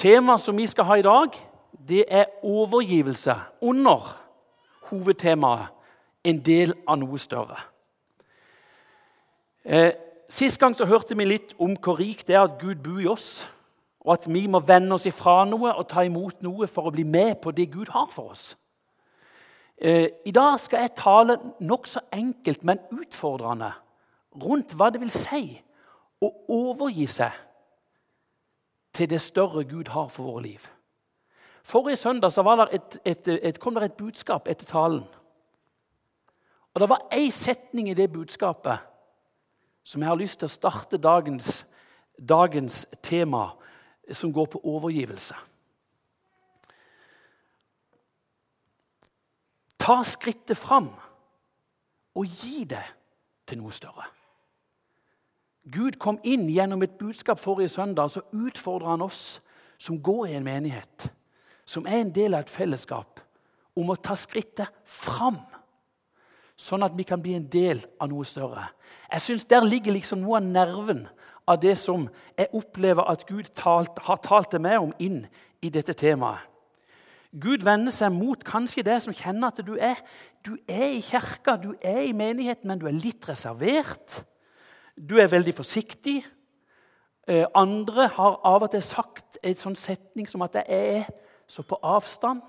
Temaet som vi skal ha i dag, det er overgivelse under hovedtemaet en del av noe større. Eh, Sist gang så hørte vi litt om hvor rikt det er at Gud bor i oss, og at vi må vende oss ifra noe og ta imot noe for å bli med på det Gud har for oss. Eh, I dag skal jeg tale nokså enkelt, men utfordrende rundt hva det vil si å overgi seg til det større Gud har for våre liv. Forrige søndag det et, et, et, kom det et budskap etter talen. Og Det var én setning i det budskapet som jeg har lyst til å starte dagens, dagens tema, som går på overgivelse. Ta skrittet fram og gi det til noe større. Gud kom inn gjennom et budskap forrige søndag, så utfordrer han oss som går i en menighet, som er en del av et fellesskap, om å ta skrittet fram sånn at vi kan bli en del av noe større. Jeg synes Der ligger liksom noe av nerven av det som jeg opplever at Gud talt, har talt til meg om inn i dette temaet. Gud vender seg mot kanskje det som kjenner at du er Du er i kirka, du er i menigheten, men du er litt reservert. Du er veldig forsiktig. Eh, andre har av og til sagt en sånn setning som at jeg er så på avstand.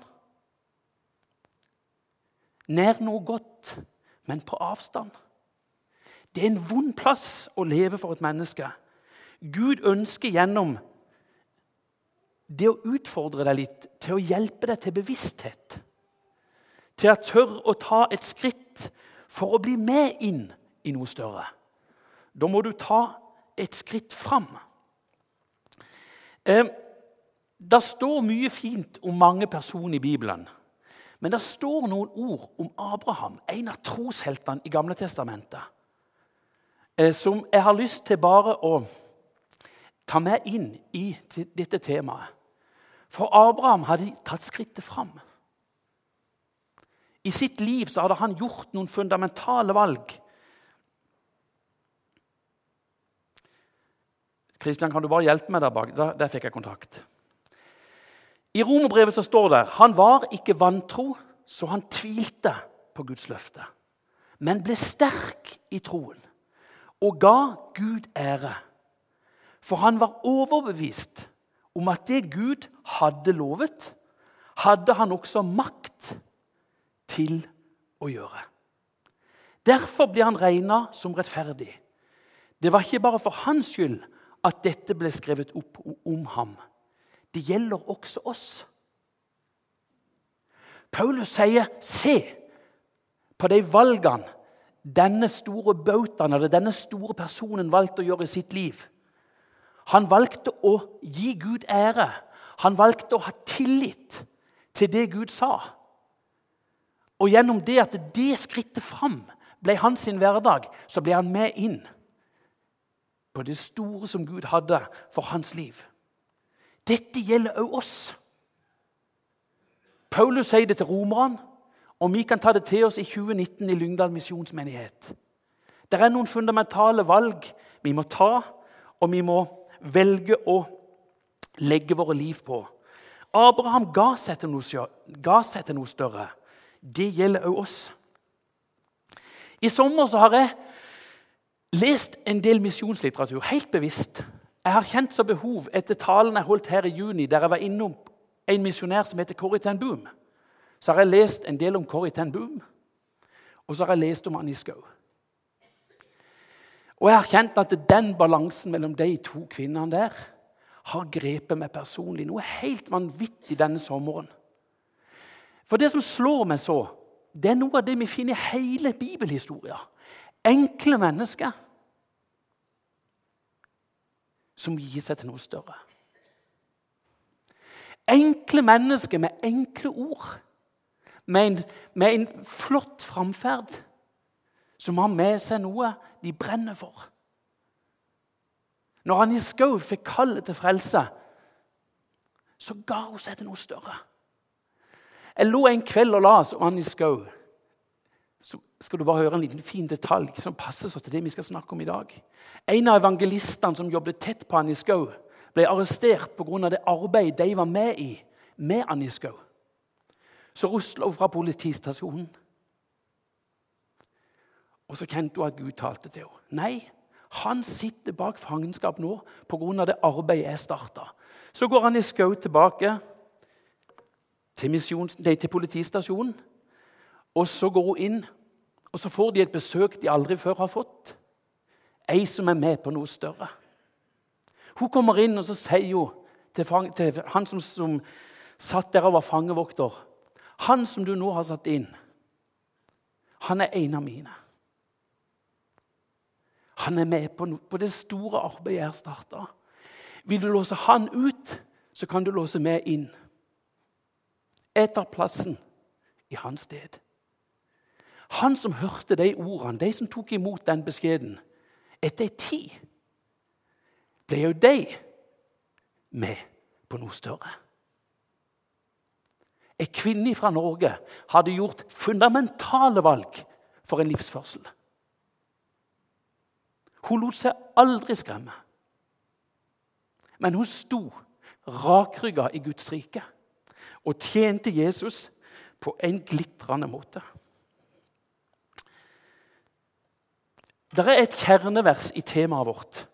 Nær noe godt, men på avstand. Det er en vond plass å leve for et menneske. Gud ønsker gjennom det å utfordre deg litt, til å hjelpe deg til bevissthet. Til å tørre å ta et skritt for å bli med inn i noe større. Da må du ta et skritt fram. Eh, det står mye fint om mange personer i Bibelen. Men det står noen ord om Abraham, en av trosheltene i Gamle Testamentet, eh, som jeg har lyst til bare å ta med inn i dette temaet. For Abraham hadde tatt skrittet fram. I sitt liv hadde han gjort noen fundamentale valg. Kristian, kan du bare hjelpe meg der bak? Der, der fikk jeg kontakt. I romerbrevet så står det han var ikke vantro, så han tvilte på Guds løfte. Men ble sterk i troen og ga Gud ære. For han var overbevist om at det Gud hadde lovet, hadde han også makt til å gjøre. Derfor ble han regna som rettferdig. Det var ikke bare for hans skyld at dette ble skrevet opp om ham det gjelder også oss. Paulus sier, 'Se på de valgene denne store bautaen eller denne store personen valgte å gjøre i sitt liv.' Han valgte å gi Gud ære. Han valgte å ha tillit til det Gud sa. Og gjennom det at det skrittet fram ble hans hverdag, så ble han med inn på det store som Gud hadde for hans liv. Dette gjelder også oss. Paulus sier det til romerne, og vi kan ta det til oss i 2019 i Lyngdal misjonsmenighet. Det er noen fundamentale valg vi må ta, og vi må velge å legge våre liv på. Abraham ga seg til noe, seg til noe større. Det gjelder også oss. I sommer har jeg lest en del misjonslitteratur helt bevisst. Jeg har kjent så behov etter talen jeg holdt her i juni, der jeg var innom en misjonær som heter Corrie ten Boom. Så har jeg lest en del om Corrie ten Boom, og så har jeg lest om Annie Skau. Og jeg har kjent at den balansen mellom de to kvinnene der har grepet meg personlig. Noe helt vanvittig denne sommeren. For det som slår meg så, det er noe av det vi finner i hele bibelhistoria. Enkle mennesker som gir seg til noe større. Enkle mennesker med enkle ord, med en, med en flott framferd, som har med seg noe de brenner for. Når han i Skau fikk kallet til frelse, så ga hun seg til noe større. Jeg lå en kveld og las om Annie Skau så skal du bare høre en liten fin detalj som passer så til det vi skal snakke om i dag. En av evangelistene som jobbet tett på Anniskau ble arrestert pga. det arbeidet de var med i med Anniskau. Så rusla hun fra politistasjonen. Og så kjente hun at Gud talte til henne. Nei, han sitter bak fangenskap nå pga. det arbeidet jeg starta. Så går Anniskau tilbake til, til politistasjonen. Og så går hun inn, og så får de et besøk de aldri før har fått. Ei som er med på noe større. Hun kommer inn, og så sier hun til, til han som, som satt der og var fangevokter Han som du nå har satt inn, han er en av mine. Han er med på, på det store arbeidet jeg har starta. Vil du låse han ut, så kan du låse meg inn. Jeg tar plassen i hans sted. Han som hørte de ordene, de som tok imot den beskjeden, etter ei tid ble jo de med på noe større. En kvinne fra Norge hadde gjort fundamentale valg for en livsførsel. Hun lot seg aldri skremme. Men hun sto rakrygga i Guds rike og tjente Jesus på en glitrende måte. Det er et kjernevers i temaet vårt.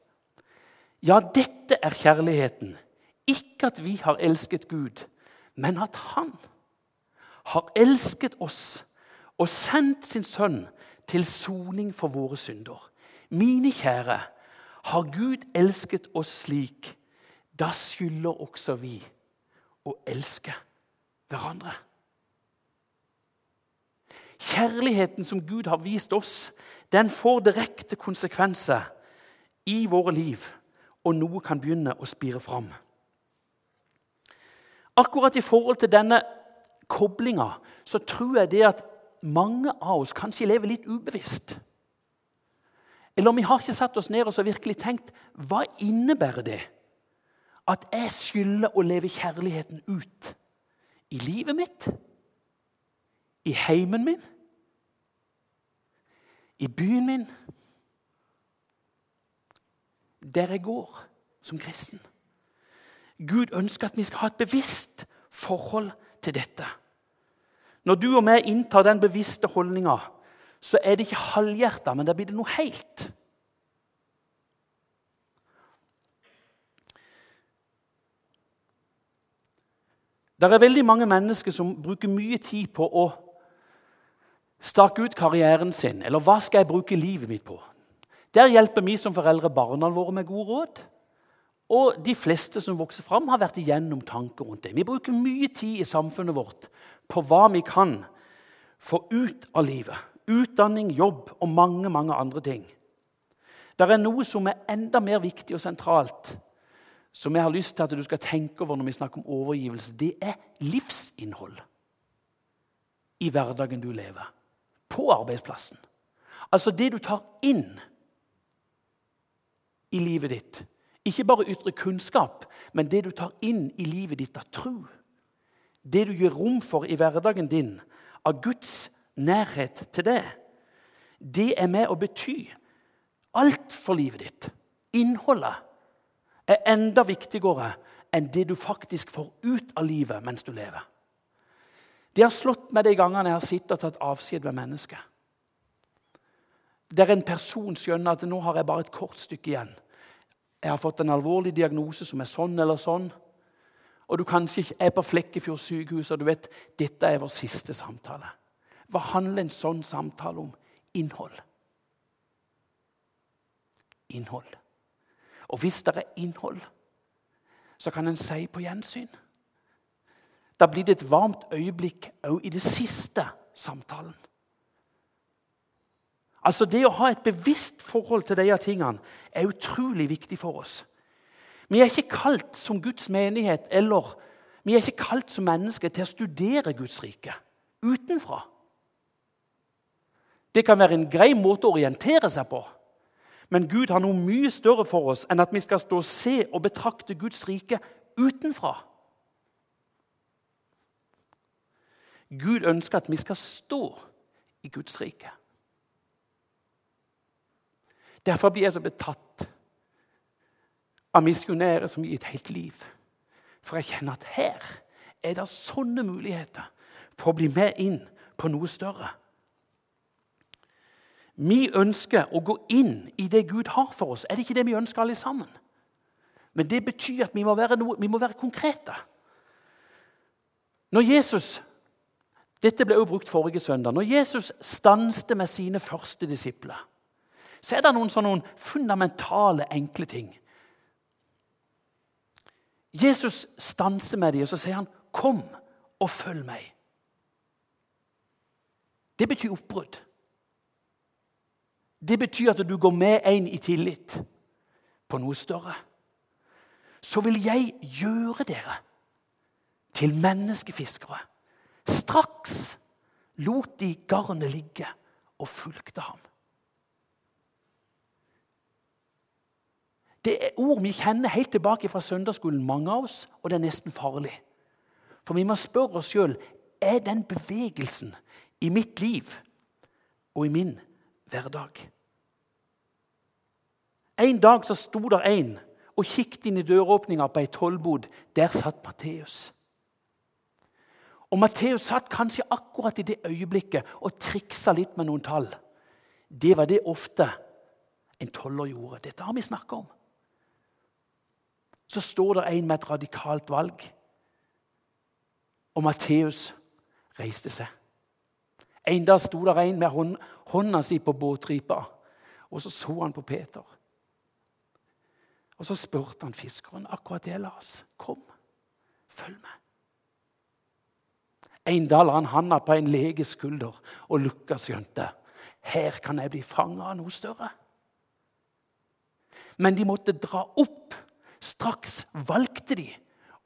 Ja, dette er kjærligheten. Ikke at vi har elsket Gud, men at Han har elsket oss og sendt sin sønn til soning for våre synder. Mine kjære, har Gud elsket oss slik, da skylder også vi å elske hverandre. Kjærligheten som Gud har vist oss, den får direkte konsekvenser i våre liv, og noe kan begynne å spire fram. Akkurat i forhold til denne koblinga så tror jeg det at mange av oss kanskje lever litt ubevisst. Eller vi har ikke satt oss ned og virkelig tenkt hva innebærer det at jeg skylder å leve kjærligheten ut i livet mitt, i heimen min, i byen min, der jeg går som kristen. Gud ønsker at vi skal ha et bevisst forhold til dette. Når du og meg inntar den bevisste holdninga, så er det ikke halvhjerta, men da blir det noe helt. Det er veldig mange mennesker som bruker mye tid på å stake ut karrieren sin. Eller hva skal jeg bruke livet mitt på? Der hjelper vi som foreldre barna våre med gode råd. Og de fleste som vokser fram, har vært igjennom tanker rundt det. Vi bruker mye tid i samfunnet vårt på hva vi kan få ut av livet. Utdanning, jobb og mange, mange andre ting. Det er noe som er enda mer viktig og sentralt, som jeg har lyst til at du skal tenke over når vi snakker om overgivelse, det er livsinnhold i hverdagen du lever. På arbeidsplassen. Altså det du tar inn i livet ditt. Ikke bare ytre kunnskap, men det du tar inn i livet ditt av tro. Det du gir rom for i hverdagen din, av Guds nærhet til det. Det er med å bety alt for livet ditt. Innholdet er enda viktigere enn det du faktisk får ut av livet mens du lever. Det har slått meg de gangene jeg har sittet og tatt avskjed med mennesker. Der en person skjønner at nå har jeg bare et kort stykke igjen. Jeg har fått en alvorlig diagnose som er sånn eller sånn. Og du kanskje ikke er på Flekkefjord sykehus og du vet dette er vår siste samtale. Hva handler en sånn samtale om? Innhold. Innhold. Og hvis det er innhold, så kan en si på gjensyn. Da blir det et varmt øyeblikk òg i det siste samtalen. Altså Det å ha et bevisst forhold til disse tingene er utrolig viktig for oss. Vi er ikke kalt som Guds menighet eller vi er ikke kalt som mennesker til å studere Guds rike utenfra. Det kan være en grei måte å orientere seg på. Men Gud har noe mye større for oss enn at vi skal stå og se og betrakte Guds rike utenfra. Gud ønsker at vi skal stå i Guds rike. Derfor blir jeg så betatt av misjonærer som gir et helt liv. For jeg kjenner at her er det sånne muligheter for å bli med inn på noe større. Vi ønsker å gå inn i det Gud har for oss. Er det ikke det vi ønsker alle sammen? Men det betyr at vi må være, noe, vi må være konkrete. Når Jesus dette ble jo brukt forrige søndag. Når Jesus stanste med sine første disipler, så er det noen sånne fundamentale, enkle ting. Jesus stanser med dem, og så sier han, 'Kom og følg meg'. Det betyr oppbrudd. Det betyr at du går med en i tillit på noe større. Så vil jeg gjøre dere til menneskefiskere. Straks lot de garnet ligge og fulgte ham. Det er ord vi kjenner helt tilbake fra søndagsskolen, mange av oss, og det er nesten farlig. For vi må spørre oss sjøl er den bevegelsen i mitt liv og i min hverdag. En dag så sto der en og kikket inn i døråpninga på ei tollbod. Der satt Matteus. Og Matteus satt kanskje akkurat i det øyeblikket og triksa litt med noen tall. Det var det ofte en toller gjorde. Dette har vi snakka om. Så står det en med et radikalt valg, og Matteus reiste seg. En dag sto der en med hånd, hånda si på båtripa, og så så han på Peter. Og så spurte han fiskeren akkurat det, Lars. Kom, følg med. En dag la han handa på en leges skulder, og Lukas skjønte her kan jeg bli fanga av noe større. Men de måtte dra opp. Straks valgte de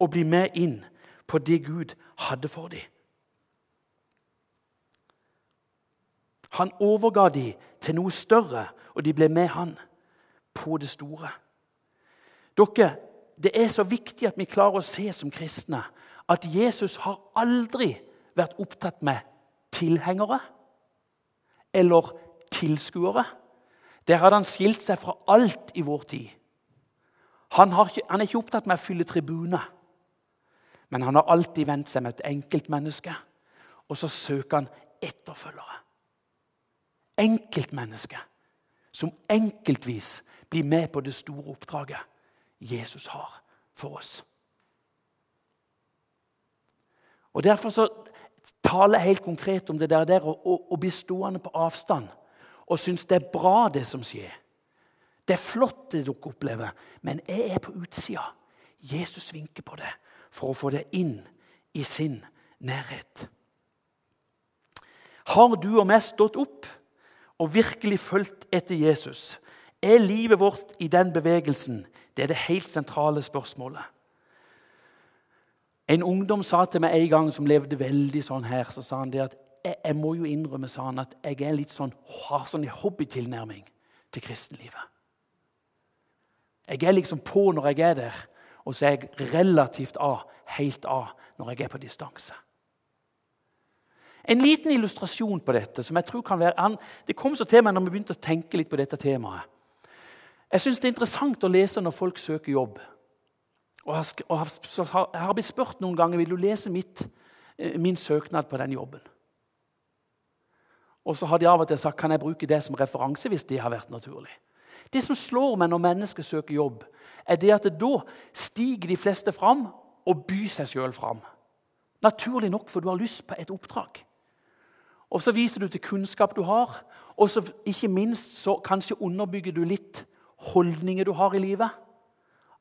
å bli med inn på det Gud hadde for dem. Han overga dem til noe større, og de ble med han på det store. Dere, Det er så viktig at vi klarer å se som kristne at Jesus har aldri vært opptatt med tilhengere eller tilskuere. Der hadde han skilt seg fra alt i vår tid. Han, ikke, han er ikke opptatt med å fylle tribuner, men han har alltid vendt seg med et enkeltmenneske. Og så søker han etterfølgere. Enkeltmennesket som enkeltvis blir med på det store oppdraget Jesus har for oss. Og Derfor så taler helt konkret om det der, der og bli stående på avstand og synes det er bra, det som skjer. Det er flott, det dere opplever, men jeg er på utsida. Jesus vinker på det for å få det inn i sin nærhet. Har du og meg stått opp og virkelig fulgt etter Jesus? Er livet vårt i den bevegelsen det er det helt sentrale spørsmålet. En ungdom sa til meg en gang som levde veldig sånn her, så sa han det at jeg, jeg må jo innrømme sa han, at jeg er litt sånn, har sånn hobbytilnærming til kristenlivet. Jeg er liksom på når jeg er der, og så er jeg relativt av, helt av når jeg er på distanse. En liten illustrasjon på dette som jeg tror kan være, det kom så til meg når vi begynte å tenke litt på dette temaet. Jeg syns det er interessant å lese når folk søker jobb. Og jeg har blitt spurt noen ganger vil du lese mitt, eh, min søknad på den jobben. Og så har de av og til sagt kan jeg bruke det som referanse hvis det har vært naturlig. Det som slår meg når mennesker søker jobb, er det at det da stiger de fleste fram og byr seg sjøl fram. Naturlig nok, for du har lyst på et oppdrag. Og Så viser du til kunnskap du har, og så ikke minst så kanskje underbygger du litt holdninger du har i livet.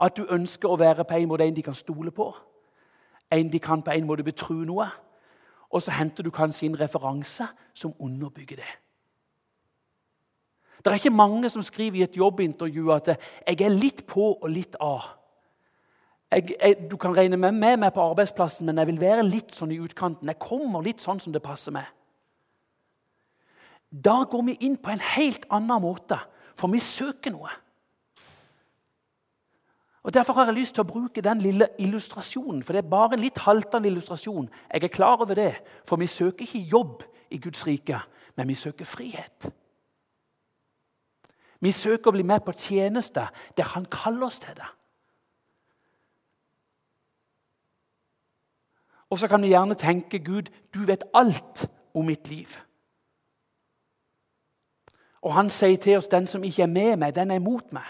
At du ønsker å være på en måte en de kan stole på. En de kan på en måte betro noe. Og så henter du kanskje inn referanse som underbygger det. Det er ikke mange som skriver i et jobbintervju at 'jeg er litt på og litt av'. Jeg, jeg, du kan regne med meg på arbeidsplassen, men jeg vil være litt sånn i utkanten. Jeg kommer litt sånn som det passer meg. Da går vi inn på en helt annen måte, for vi søker noe. Og Derfor har jeg lyst til å bruke den lille illustrasjonen. For det er bare en litt haltende illustrasjon. Jeg er klar over det, for vi søker ikke jobb i Guds rike, men vi søker frihet. Vi søker å bli med på tjenester, der Han kaller oss til det. Og så kan vi gjerne tenke Gud, du vet alt om mitt liv. Og han sier til oss, den som ikke er med meg, den er imot meg.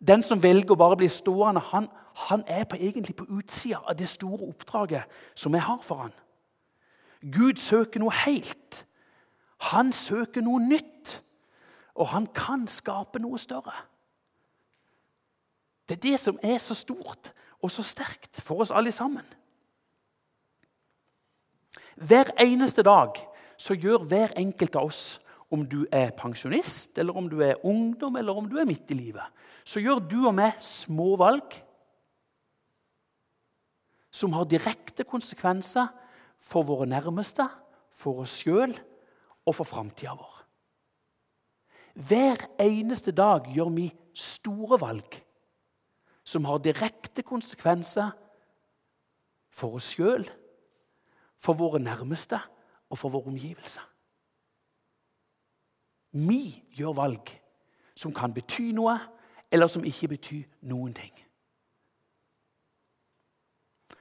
Den som velger å bare bli stående, han, han er på, egentlig på utsida av det store oppdraget som jeg har for han. Gud søker noe helt. Han søker noe nytt. Og han kan skape noe større. Det er det som er så stort og så sterkt for oss alle sammen. Hver eneste dag så gjør hver enkelt av oss, om du er pensjonist, eller om du er ungdom, eller om du er midt i livet, så gjør du og meg små valg som har direkte konsekvenser for våre nærmeste, for oss sjøl og for framtida vår. Hver eneste dag gjør vi store valg som har direkte konsekvenser for oss sjøl, for våre nærmeste og for våre omgivelser. Vi gjør valg som kan bety noe, eller som ikke betyr noen ting.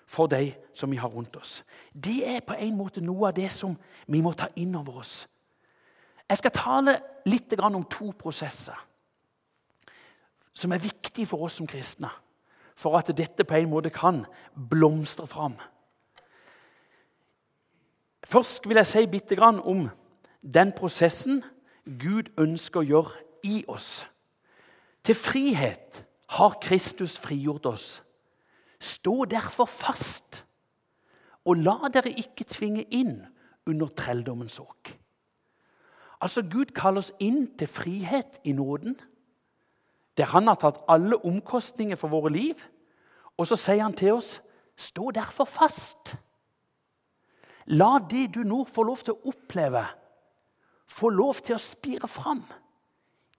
For de som vi har rundt oss. Det er på en måte noe av det som vi må ta inn over oss. Jeg skal tale litt om to prosesser som er viktige for oss som kristne. For at dette på en måte kan blomstre fram. Først vil jeg si bitte grann om den prosessen Gud ønsker å gjøre i oss. Til frihet har Kristus frigjort oss. Stå derfor fast, og la dere ikke tvinge inn under trelldommens åk. Altså, Gud kaller oss inn til frihet i nåden, der han har tatt alle omkostninger for våre liv. Og så sier han til oss, stå derfor fast. La det du nå får lov til å oppleve, få lov til å spire fram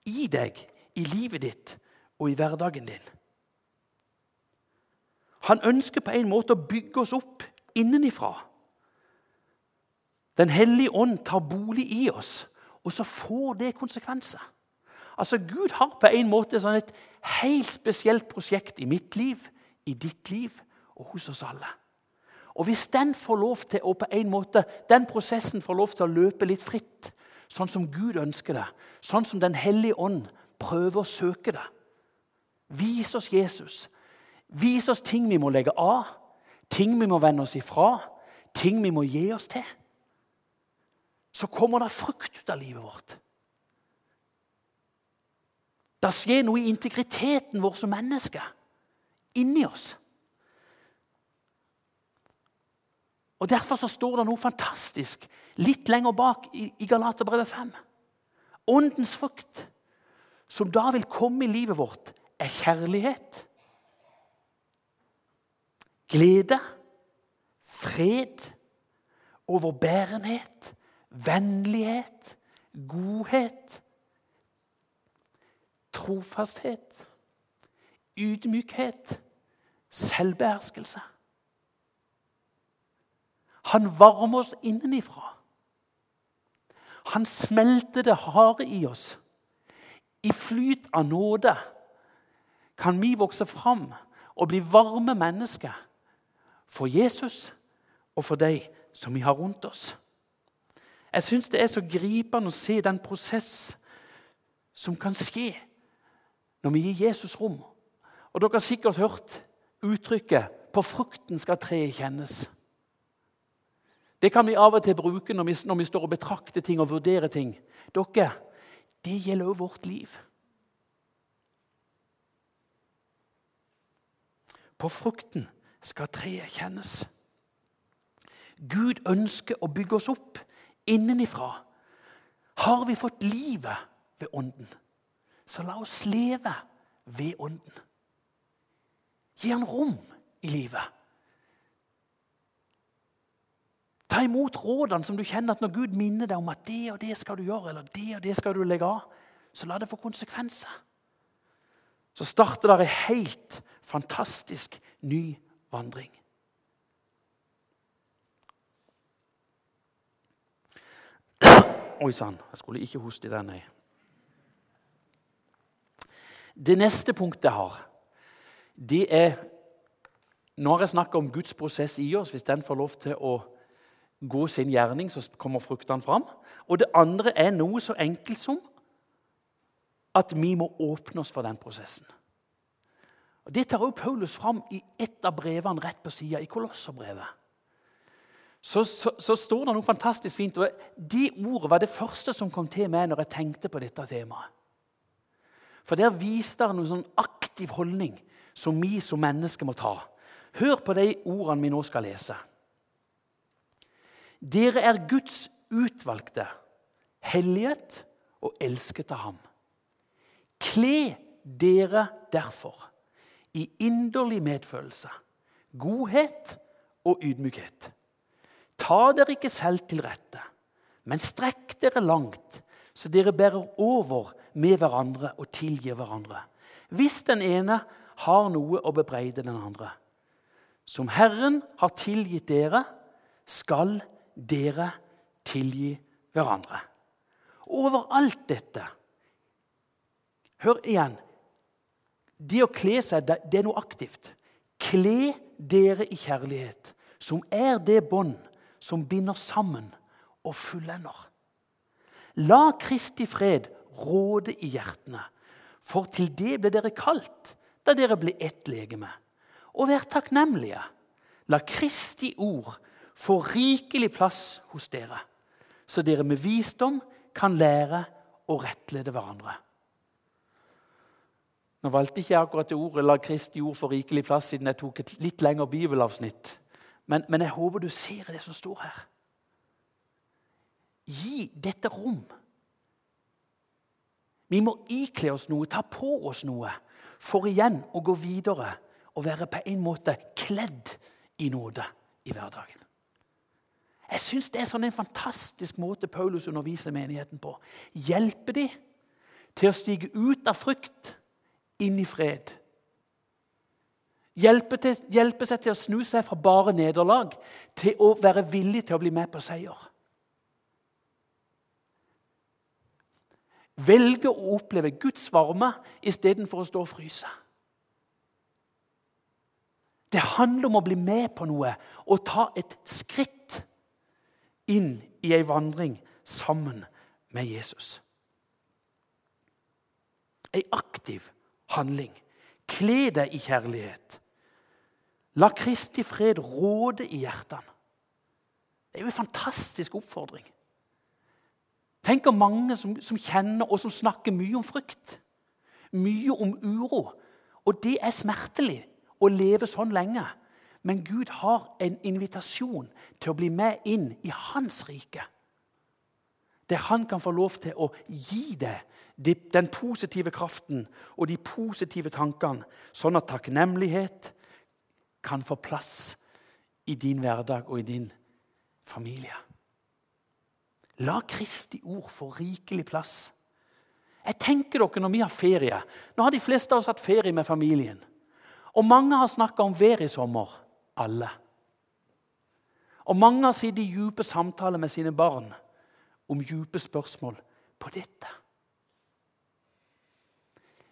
i deg, i livet ditt og i hverdagen din. Han ønsker på en måte å bygge oss opp innenifra. Den hellige ånd tar bolig i oss, og så får det konsekvenser. Altså, Gud har på en måte sånn et helt spesielt prosjekt i mitt liv, i ditt liv og hos oss alle. Og Hvis den får lov til å på en måte, den prosessen får lov til å løpe litt fritt, sånn som Gud ønsker det, sånn som Den hellige ånd prøver å søke det Vis oss Jesus. Vis oss ting vi må legge av, ting vi må vende oss ifra, ting vi må gi oss til. Så kommer det frukt ut av livet vårt. Det skjer noe i integriteten vår som mennesker, inni oss. Og Derfor så står det noe fantastisk litt lenger bak i, i Galaterbrevet 5. Åndens frukt, som da vil komme i livet vårt, er kjærlighet, glede, fred, overbærenhet, vennlighet, godhet, trofasthet, ydmykhet, selvbeherskelse. Han varmer oss innenifra. Han smelter det harde i oss. I flyt av nåde kan vi vokse fram og bli varme mennesker for Jesus og for deg som vi har rundt oss. Jeg syns det er så gripende å se den prosess som kan skje når vi gir Jesus rom. Og Dere har sikkert hørt uttrykket 'på frukten skal treet kjennes'. Det kan vi av og til bruke når vi, når vi står og betrakter ting og vurderer ting. Dere, det gjelder også vårt liv. På frukten skal treet kjennes. Gud ønsker å bygge oss opp innenifra. Har vi fått livet ved Ånden, så la oss leve ved Ånden. Gi han rom i livet. Ta imot rådene som du kjenner at når Gud minner deg om at det og det skal du gjøre, eller det og det skal du legge av, så la det få konsekvenser. Så starter det en helt fantastisk ny vandring. Oi sann, jeg skulle ikke hoste i den, nei. Det neste punktet jeg har, det er Nå har jeg snakka om Guds prosess i oss. Hvis den får lov til å gå sin gjerning, så kommer fruktene fram. Og det andre er noe så enkelt som at vi må åpne oss for den prosessen. Og Det tar også Paulus fram i et av brevene rett på sida, i Kolosserbrevet. Så, så, så, står det noe fantastisk fint. og De ordene var det første som kom til meg når jeg tenkte på dette temaet. For der viste det noen sånn aktiv holdning som vi som mennesker må ta. Hør på de ordene vi nå skal lese. Dere er Guds utvalgte, hellighet og elsket av ham. Kle dere derfor i inderlig medfølelse, godhet og ydmykhet. Ta dere ikke selv til rette, men strekk dere langt, så dere bærer over med hverandre og tilgir hverandre. Hvis den ene har noe å bebreide den andre. Som Herren har tilgitt dere, skal dere tilgi hverandre. Over alt dette Hør igjen. Det å kle seg, det er noe aktivt. Kle dere i kjærlighet, som er det bånd som binder sammen og fullender. La Kristi fred råde i hjertene, for til det ble dere kalt da dere ble ett legeme. Og vær takknemlige. La Kristi ord få rikelig plass hos dere, så dere med visdom kan lære å rettlede hverandre. Nå valgte ikke jeg akkurat det ordet 'la Kristi ord få rikelig plass', siden jeg tok et litt lengre bibelavsnitt. Men, men jeg håper du ser det som står her. Gi dette rom. Vi må ikle oss noe, ta på oss noe, for igjen å gå videre og være på en måte kledd i nåde i hverdagen. Jeg syns det er sånn en fantastisk måte Paulus underviser menigheten på. Hjelpe dem til å stige ut av frykt inn i fred. Hjelpe, til, hjelpe, seg til å snu seg fra bare nederlag til å være villig til å bli med på seier. Velge å oppleve Guds varme istedenfor å stå og fryse. Det handler om å bli med på noe og ta et skritt inn i ei vandring sammen med Jesus. Ei aktiv handling. Kle deg i kjærlighet. La Kristi fred råde i hjertene. Det er jo en fantastisk oppfordring. Tenk om mange som, som, kjenner og som snakker mye om frykt. Mye om uro. Og det er smertelig å leve sånn lenge. Men Gud har en invitasjon til å bli med inn i hans rike. Der han kan få lov til å gi deg den positive kraften og de positive tankene, sånn at takknemlighet kan få plass i din hverdag og i din familie. La Kristi ord få rikelig plass. Jeg tenker dere når vi har ferie Nå har de fleste av oss hatt ferie med familien. Og mange har snakka om været i sommer. Alle. Og mange har sittet i dype samtaler med sine barn om dype spørsmål på dette.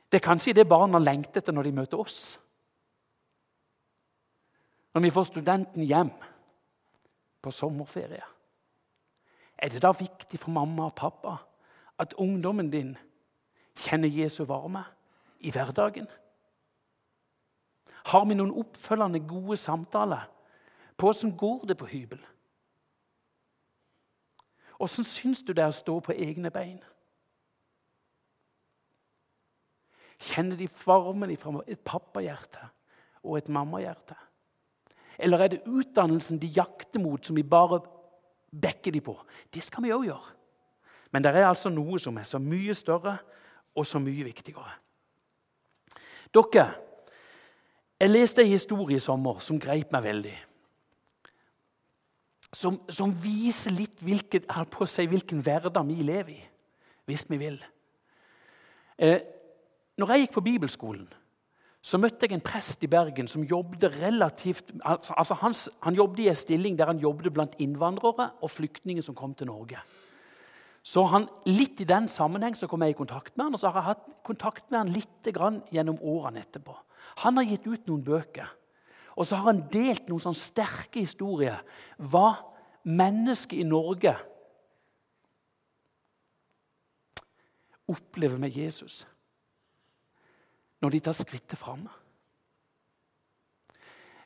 Det er kanskje det barna lengter etter når de møter oss. Når vi får studenten hjem på sommerferie. Er det da viktig for mamma og pappa at ungdommen din kjenner Jesu varme i hverdagen? Har vi noen oppfølgende gode samtaler på hvordan går det på hybel? Åssen syns du det er å stå på egne bein? Kjenner de varmen fra et pappahjerte og et mammahjerte? Eller er det utdannelsen de jakter mot, som vi bare backer de på? Det skal vi òg gjøre. Men det er altså noe som er så mye større og så mye viktigere. Dere, jeg leste en historie i sommer som greip meg veldig. Som, som viser litt å si, hvilken hverdag vi lever i, hvis vi vil. Eh, når jeg gikk på bibelskolen, så møtte jeg en prest i Bergen som jobbet relativt, altså, altså han, han jobbet i en stilling der han jobbet blant innvandrere og flyktninger som kom til Norge. Så han, litt i den sammenheng så kom jeg i kontakt med han, og så har jeg hatt kontakt med han litt gjennom årene etterpå. Han har gitt ut noen bøker. Og så har han delt noen sånn sterke historier. Hva mennesket i Norge opplever med Jesus når de tar skrittet fram.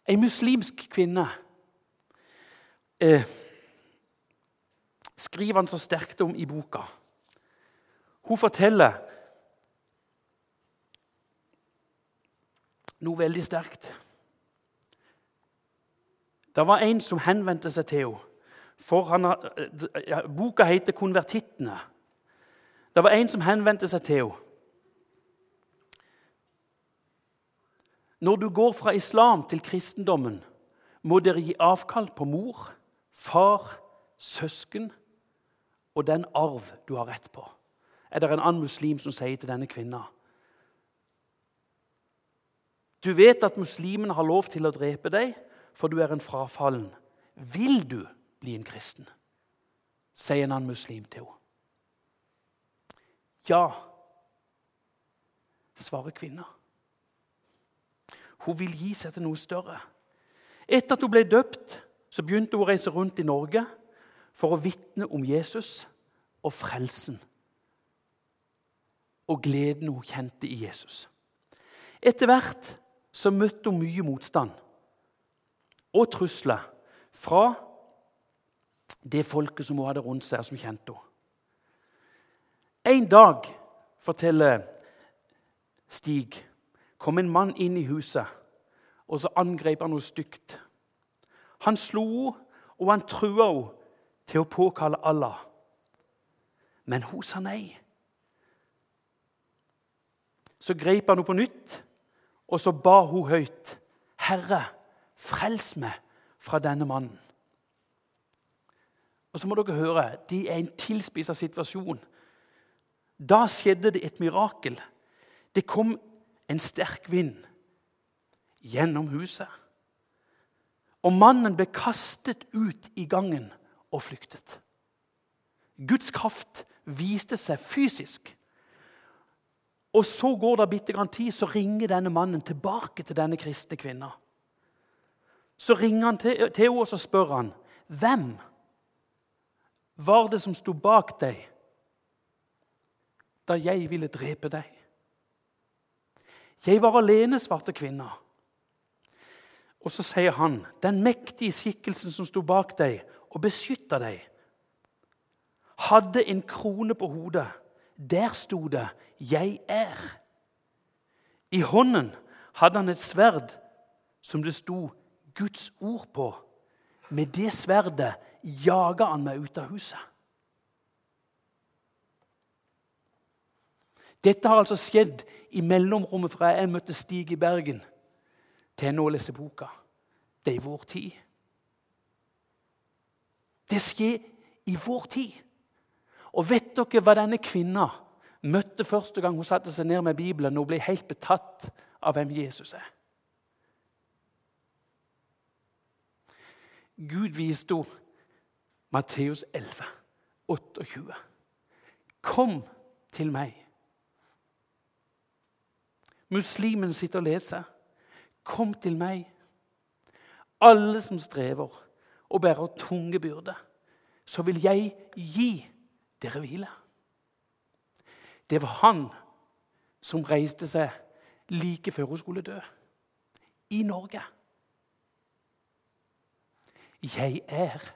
Ei muslimsk kvinne eh, skriver han så sterkt om i boka. Hun forteller noe veldig sterkt. Det var en som henvendte seg til henne. For han, boka heter 'Konvertittene'. Det var en som henvendte seg til henne. Når du går fra islam til kristendommen, må dere gi avkall på mor, far, søsken og den arv du har rett på. Er det en annen muslim som sier til denne kvinna Du vet at muslimene har lov til å drepe deg, for du er en frafallen. Vil du bli en kristen? sier en annen muslim til henne. Ja, svarer kvinna. Hun vil gi seg til noe større. Etter at hun ble døpt, så begynte hun å reise rundt i Norge for å vitne om Jesus og frelsen og gleden hun kjente i Jesus. Etter hvert så møtte hun mye motstand og trusler fra det folket som hun hadde rundt seg, og som kjente henne. En dag, forteller Stig, kom en mann inn i huset, og så angrep han henne stygt. Han slo henne, og han trua henne til å påkalle Allah. Men hun sa nei. Så grep han henne på nytt, og så ba hun høyt. Herre, frels meg fra denne mannen. Og så må dere høre, De er i en tilspissa situasjon. Da skjedde det et mirakel. Det kom en sterk vind gjennom huset. Og mannen ble kastet ut i gangen og flyktet. Guds kraft viste seg fysisk. Og så går det bitte grann tid, så ringer denne mannen tilbake til denne kristne kvinna. Så ringer han til, henne og så spør han, hvem var det som sto bak deg da jeg ville drepe deg? Jeg var alene, svarte kvinna. Og så sier han, den mektige skikkelsen som sto bak deg og beskytta deg, hadde en krone på hodet. Der sto det 'Jeg er'. I hånden hadde han et sverd som det sto Guds ord på. Med det sverdet jaga han meg ut av huset. Dette har altså skjedd i mellomrommet fra jeg møtte Stig i Bergen, til jeg nå leser boka. Det er i vår tid. Det skjer i vår tid. Og vet dere hva denne kvinna møtte første gang hun satte seg ned med Bibelen og ble helt betatt av hvem Jesus er? Gud viste henne Matteus 11, 28. Kom til meg. Muslimen sitter og leser. Kom til meg, alle som strever og bærer tunge byrder, så vil jeg gi dere hvile. Det var han som reiste seg like før hun skulle dø. I Norge. Jeg er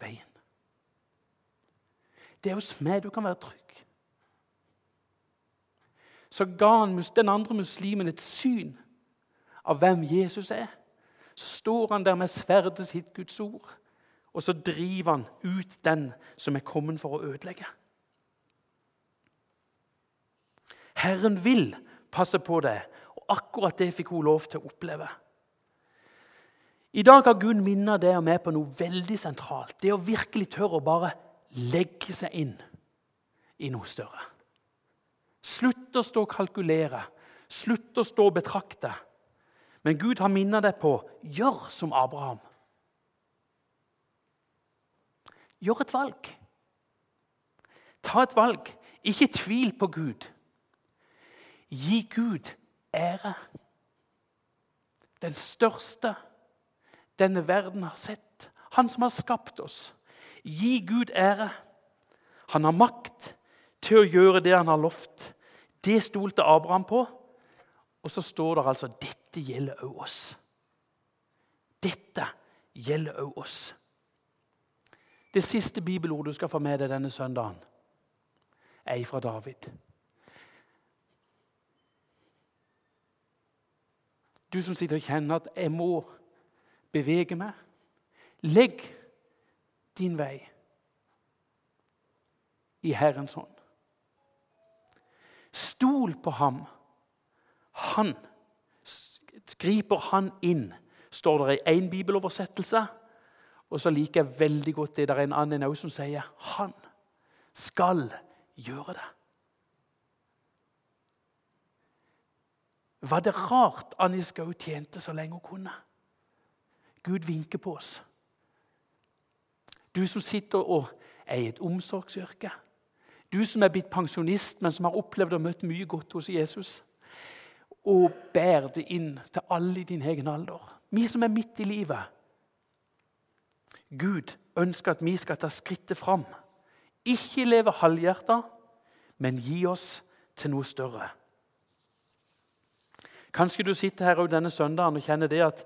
veien. Det er hos meg du kan være trygg. Så ga han den andre muslimen et syn av hvem Jesus er. Så står han der med sverdet sitt, Guds ord, og så driver han ut den som er kommet for å ødelegge. Herren vil passe på deg, og akkurat det fikk hun lov til å oppleve. I dag har Gud minnet deg og meg på noe veldig sentralt. Det å virkelig tørre å bare legge seg inn i noe større. Slutt å stå og kalkulere. Slutt å stå og betrakte. Men Gud har minnet deg på gjør som Abraham. Gjør et valg. Ta et valg. Ikke tvil på Gud. Gi Gud ære. den største denne verden har sett. Han som har skapt oss. Gi Gud ære. Han har makt til å gjøre det han har lovt. Det stolte Abraham på. Og så står det altså dette gjelder òg oss. Dette gjelder òg oss. Det siste bibelordet du skal få med deg denne søndagen, er fra David. Du som sitter og kjenner at 'jeg må bevege meg'. Legg din vei i Herrens hånd. Stol på ham. Han griper han inn, står det i én bibeloversettelse. Og så liker jeg veldig godt det der er en annen også som sier han skal gjøre det. Var det rart Annie Skau tjente så lenge hun kunne? Gud vinker på oss. Du som sitter og er i et omsorgsyrke. Du som er blitt pensjonist, men som har opplevd og møtt mye godt hos Jesus. Og bær det inn til alle i din egen alder. Vi som er midt i livet. Gud ønsker at vi skal ta skrittet fram. Ikke leve halvhjerta, men gi oss til noe større. Kanskje du sitter her denne søndagen og kjenner det at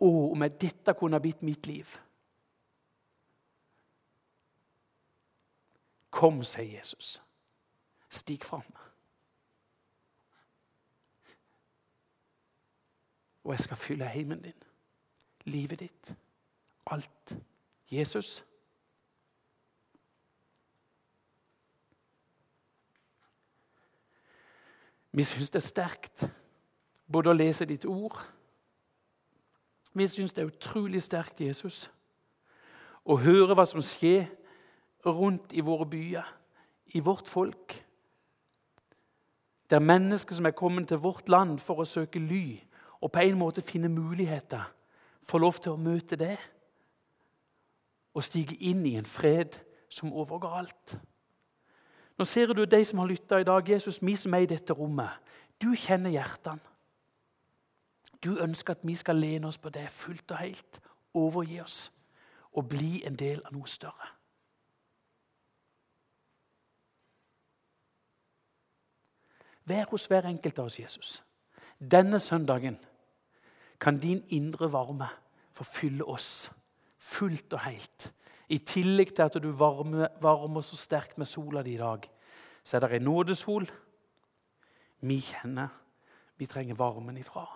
å, om jeg dette kunne ha blitt mitt liv. Kom, sier Jesus. Stig fram. Og jeg skal fylle heimen din, livet ditt, alt. Jesus. Vi syns det er sterkt både å lese ditt ord Vi syns det er utrolig sterkt, Jesus, å høre hva som skjer rundt i våre byer, i vårt folk. Det er mennesker som er kommet til vårt land for å søke ly og på en måte finne muligheter, få lov til å møte det og stige inn i en fred som overgår alt. Nå ser du de som har lytta i dag. Jesus, vi som er i dette rommet. Du kjenner hjertene. Du ønsker at vi skal lene oss på det fullt og helt, overgi oss og bli en del av noe større. Vær hos hver enkelt av oss, Jesus. Denne søndagen kan din indre varme forfylle oss fullt og helt. I tillegg til at du varmer, varmer så sterkt med sola di i dag, så er det en nådesol vi kjenner vi trenger varmen ifra.